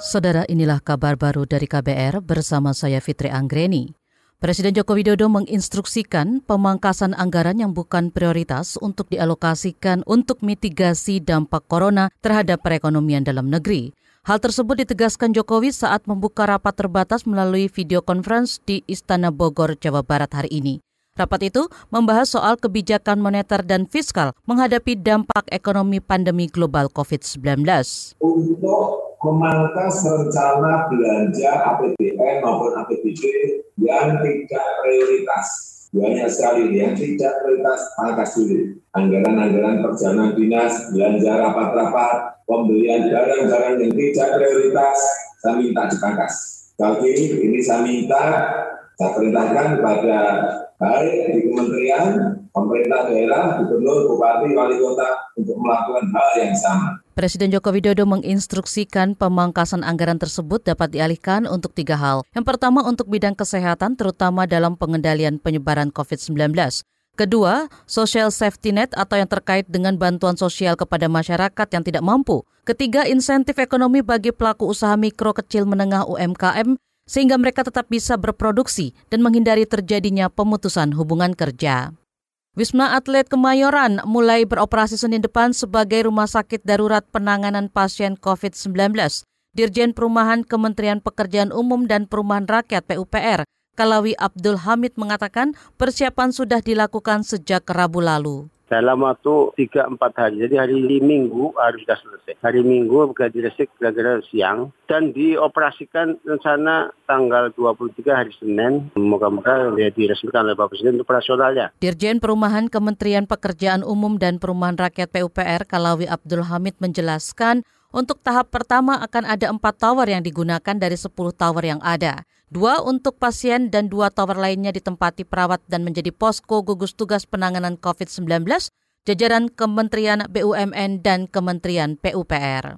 Saudara inilah kabar baru dari KBR bersama saya Fitri Anggreni. Presiden Joko Widodo menginstruksikan pemangkasan anggaran yang bukan prioritas untuk dialokasikan untuk mitigasi dampak corona terhadap perekonomian dalam negeri. Hal tersebut ditegaskan Jokowi saat membuka rapat terbatas melalui video conference di Istana Bogor, Jawa Barat hari ini. Rapat itu membahas soal kebijakan moneter dan fiskal menghadapi dampak ekonomi pandemi global COVID-19. Untuk memangkas rencana belanja APBN maupun APBD yang tidak prioritas. Banyak sekali yang tidak prioritas pangkas dulu. Anggaran-anggaran perjalanan dinas, belanja rapat-rapat, pembelian barang-barang yang tidak prioritas, saya minta dipangkas. Tapi ini saya minta, saya perintahkan kepada baik di kementerian, pemerintah daerah, gubernur, bupati, wali kota untuk melakukan hal yang sama. Presiden Joko Widodo menginstruksikan pemangkasan anggaran tersebut dapat dialihkan untuk tiga hal. Yang pertama untuk bidang kesehatan terutama dalam pengendalian penyebaran COVID-19. Kedua, social safety net atau yang terkait dengan bantuan sosial kepada masyarakat yang tidak mampu. Ketiga, insentif ekonomi bagi pelaku usaha mikro kecil menengah UMKM sehingga mereka tetap bisa berproduksi dan menghindari terjadinya pemutusan hubungan kerja. Wisma Atlet Kemayoran mulai beroperasi Senin depan sebagai rumah sakit darurat penanganan pasien COVID-19. Dirjen Perumahan Kementerian Pekerjaan Umum dan Perumahan Rakyat PUPR, Kalawi Abdul Hamid mengatakan persiapan sudah dilakukan sejak Rabu lalu dalam waktu 3-4 hari. Jadi hari Minggu harus sudah selesai. Hari Minggu buka diresik kira-kira siang dan dioperasikan rencana tanggal 23 hari Senin. Moga-moga dia diresmikan oleh Bapak Presiden untuk operasionalnya. Dirjen Perumahan Kementerian Pekerjaan Umum dan Perumahan Rakyat PUPR Kalawi Abdul Hamid menjelaskan untuk tahap pertama akan ada empat tower yang digunakan dari 10 tower yang ada. Dua untuk pasien dan dua tower lainnya ditempati perawat dan menjadi posko gugus tugas penanganan COVID-19, jajaran Kementerian BUMN dan Kementerian PUPR.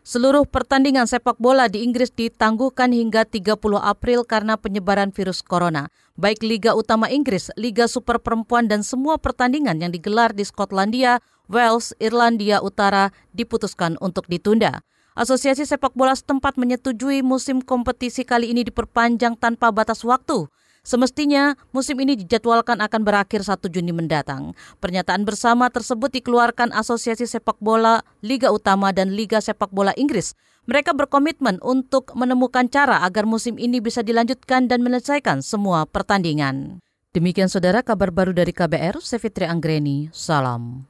Seluruh pertandingan sepak bola di Inggris ditangguhkan hingga 30 April karena penyebaran virus corona. Baik Liga Utama Inggris, Liga Super Perempuan dan semua pertandingan yang digelar di Skotlandia, Wales, Irlandia Utara diputuskan untuk ditunda. Asosiasi sepak bola setempat menyetujui musim kompetisi kali ini diperpanjang tanpa batas waktu. Semestinya musim ini dijadwalkan akan berakhir 1 Juni mendatang. Pernyataan bersama tersebut dikeluarkan Asosiasi Sepak Bola Liga Utama dan Liga Sepak Bola Inggris. Mereka berkomitmen untuk menemukan cara agar musim ini bisa dilanjutkan dan menyelesaikan semua pertandingan. Demikian saudara kabar baru dari KBR, saya Fitri Anggreni, salam.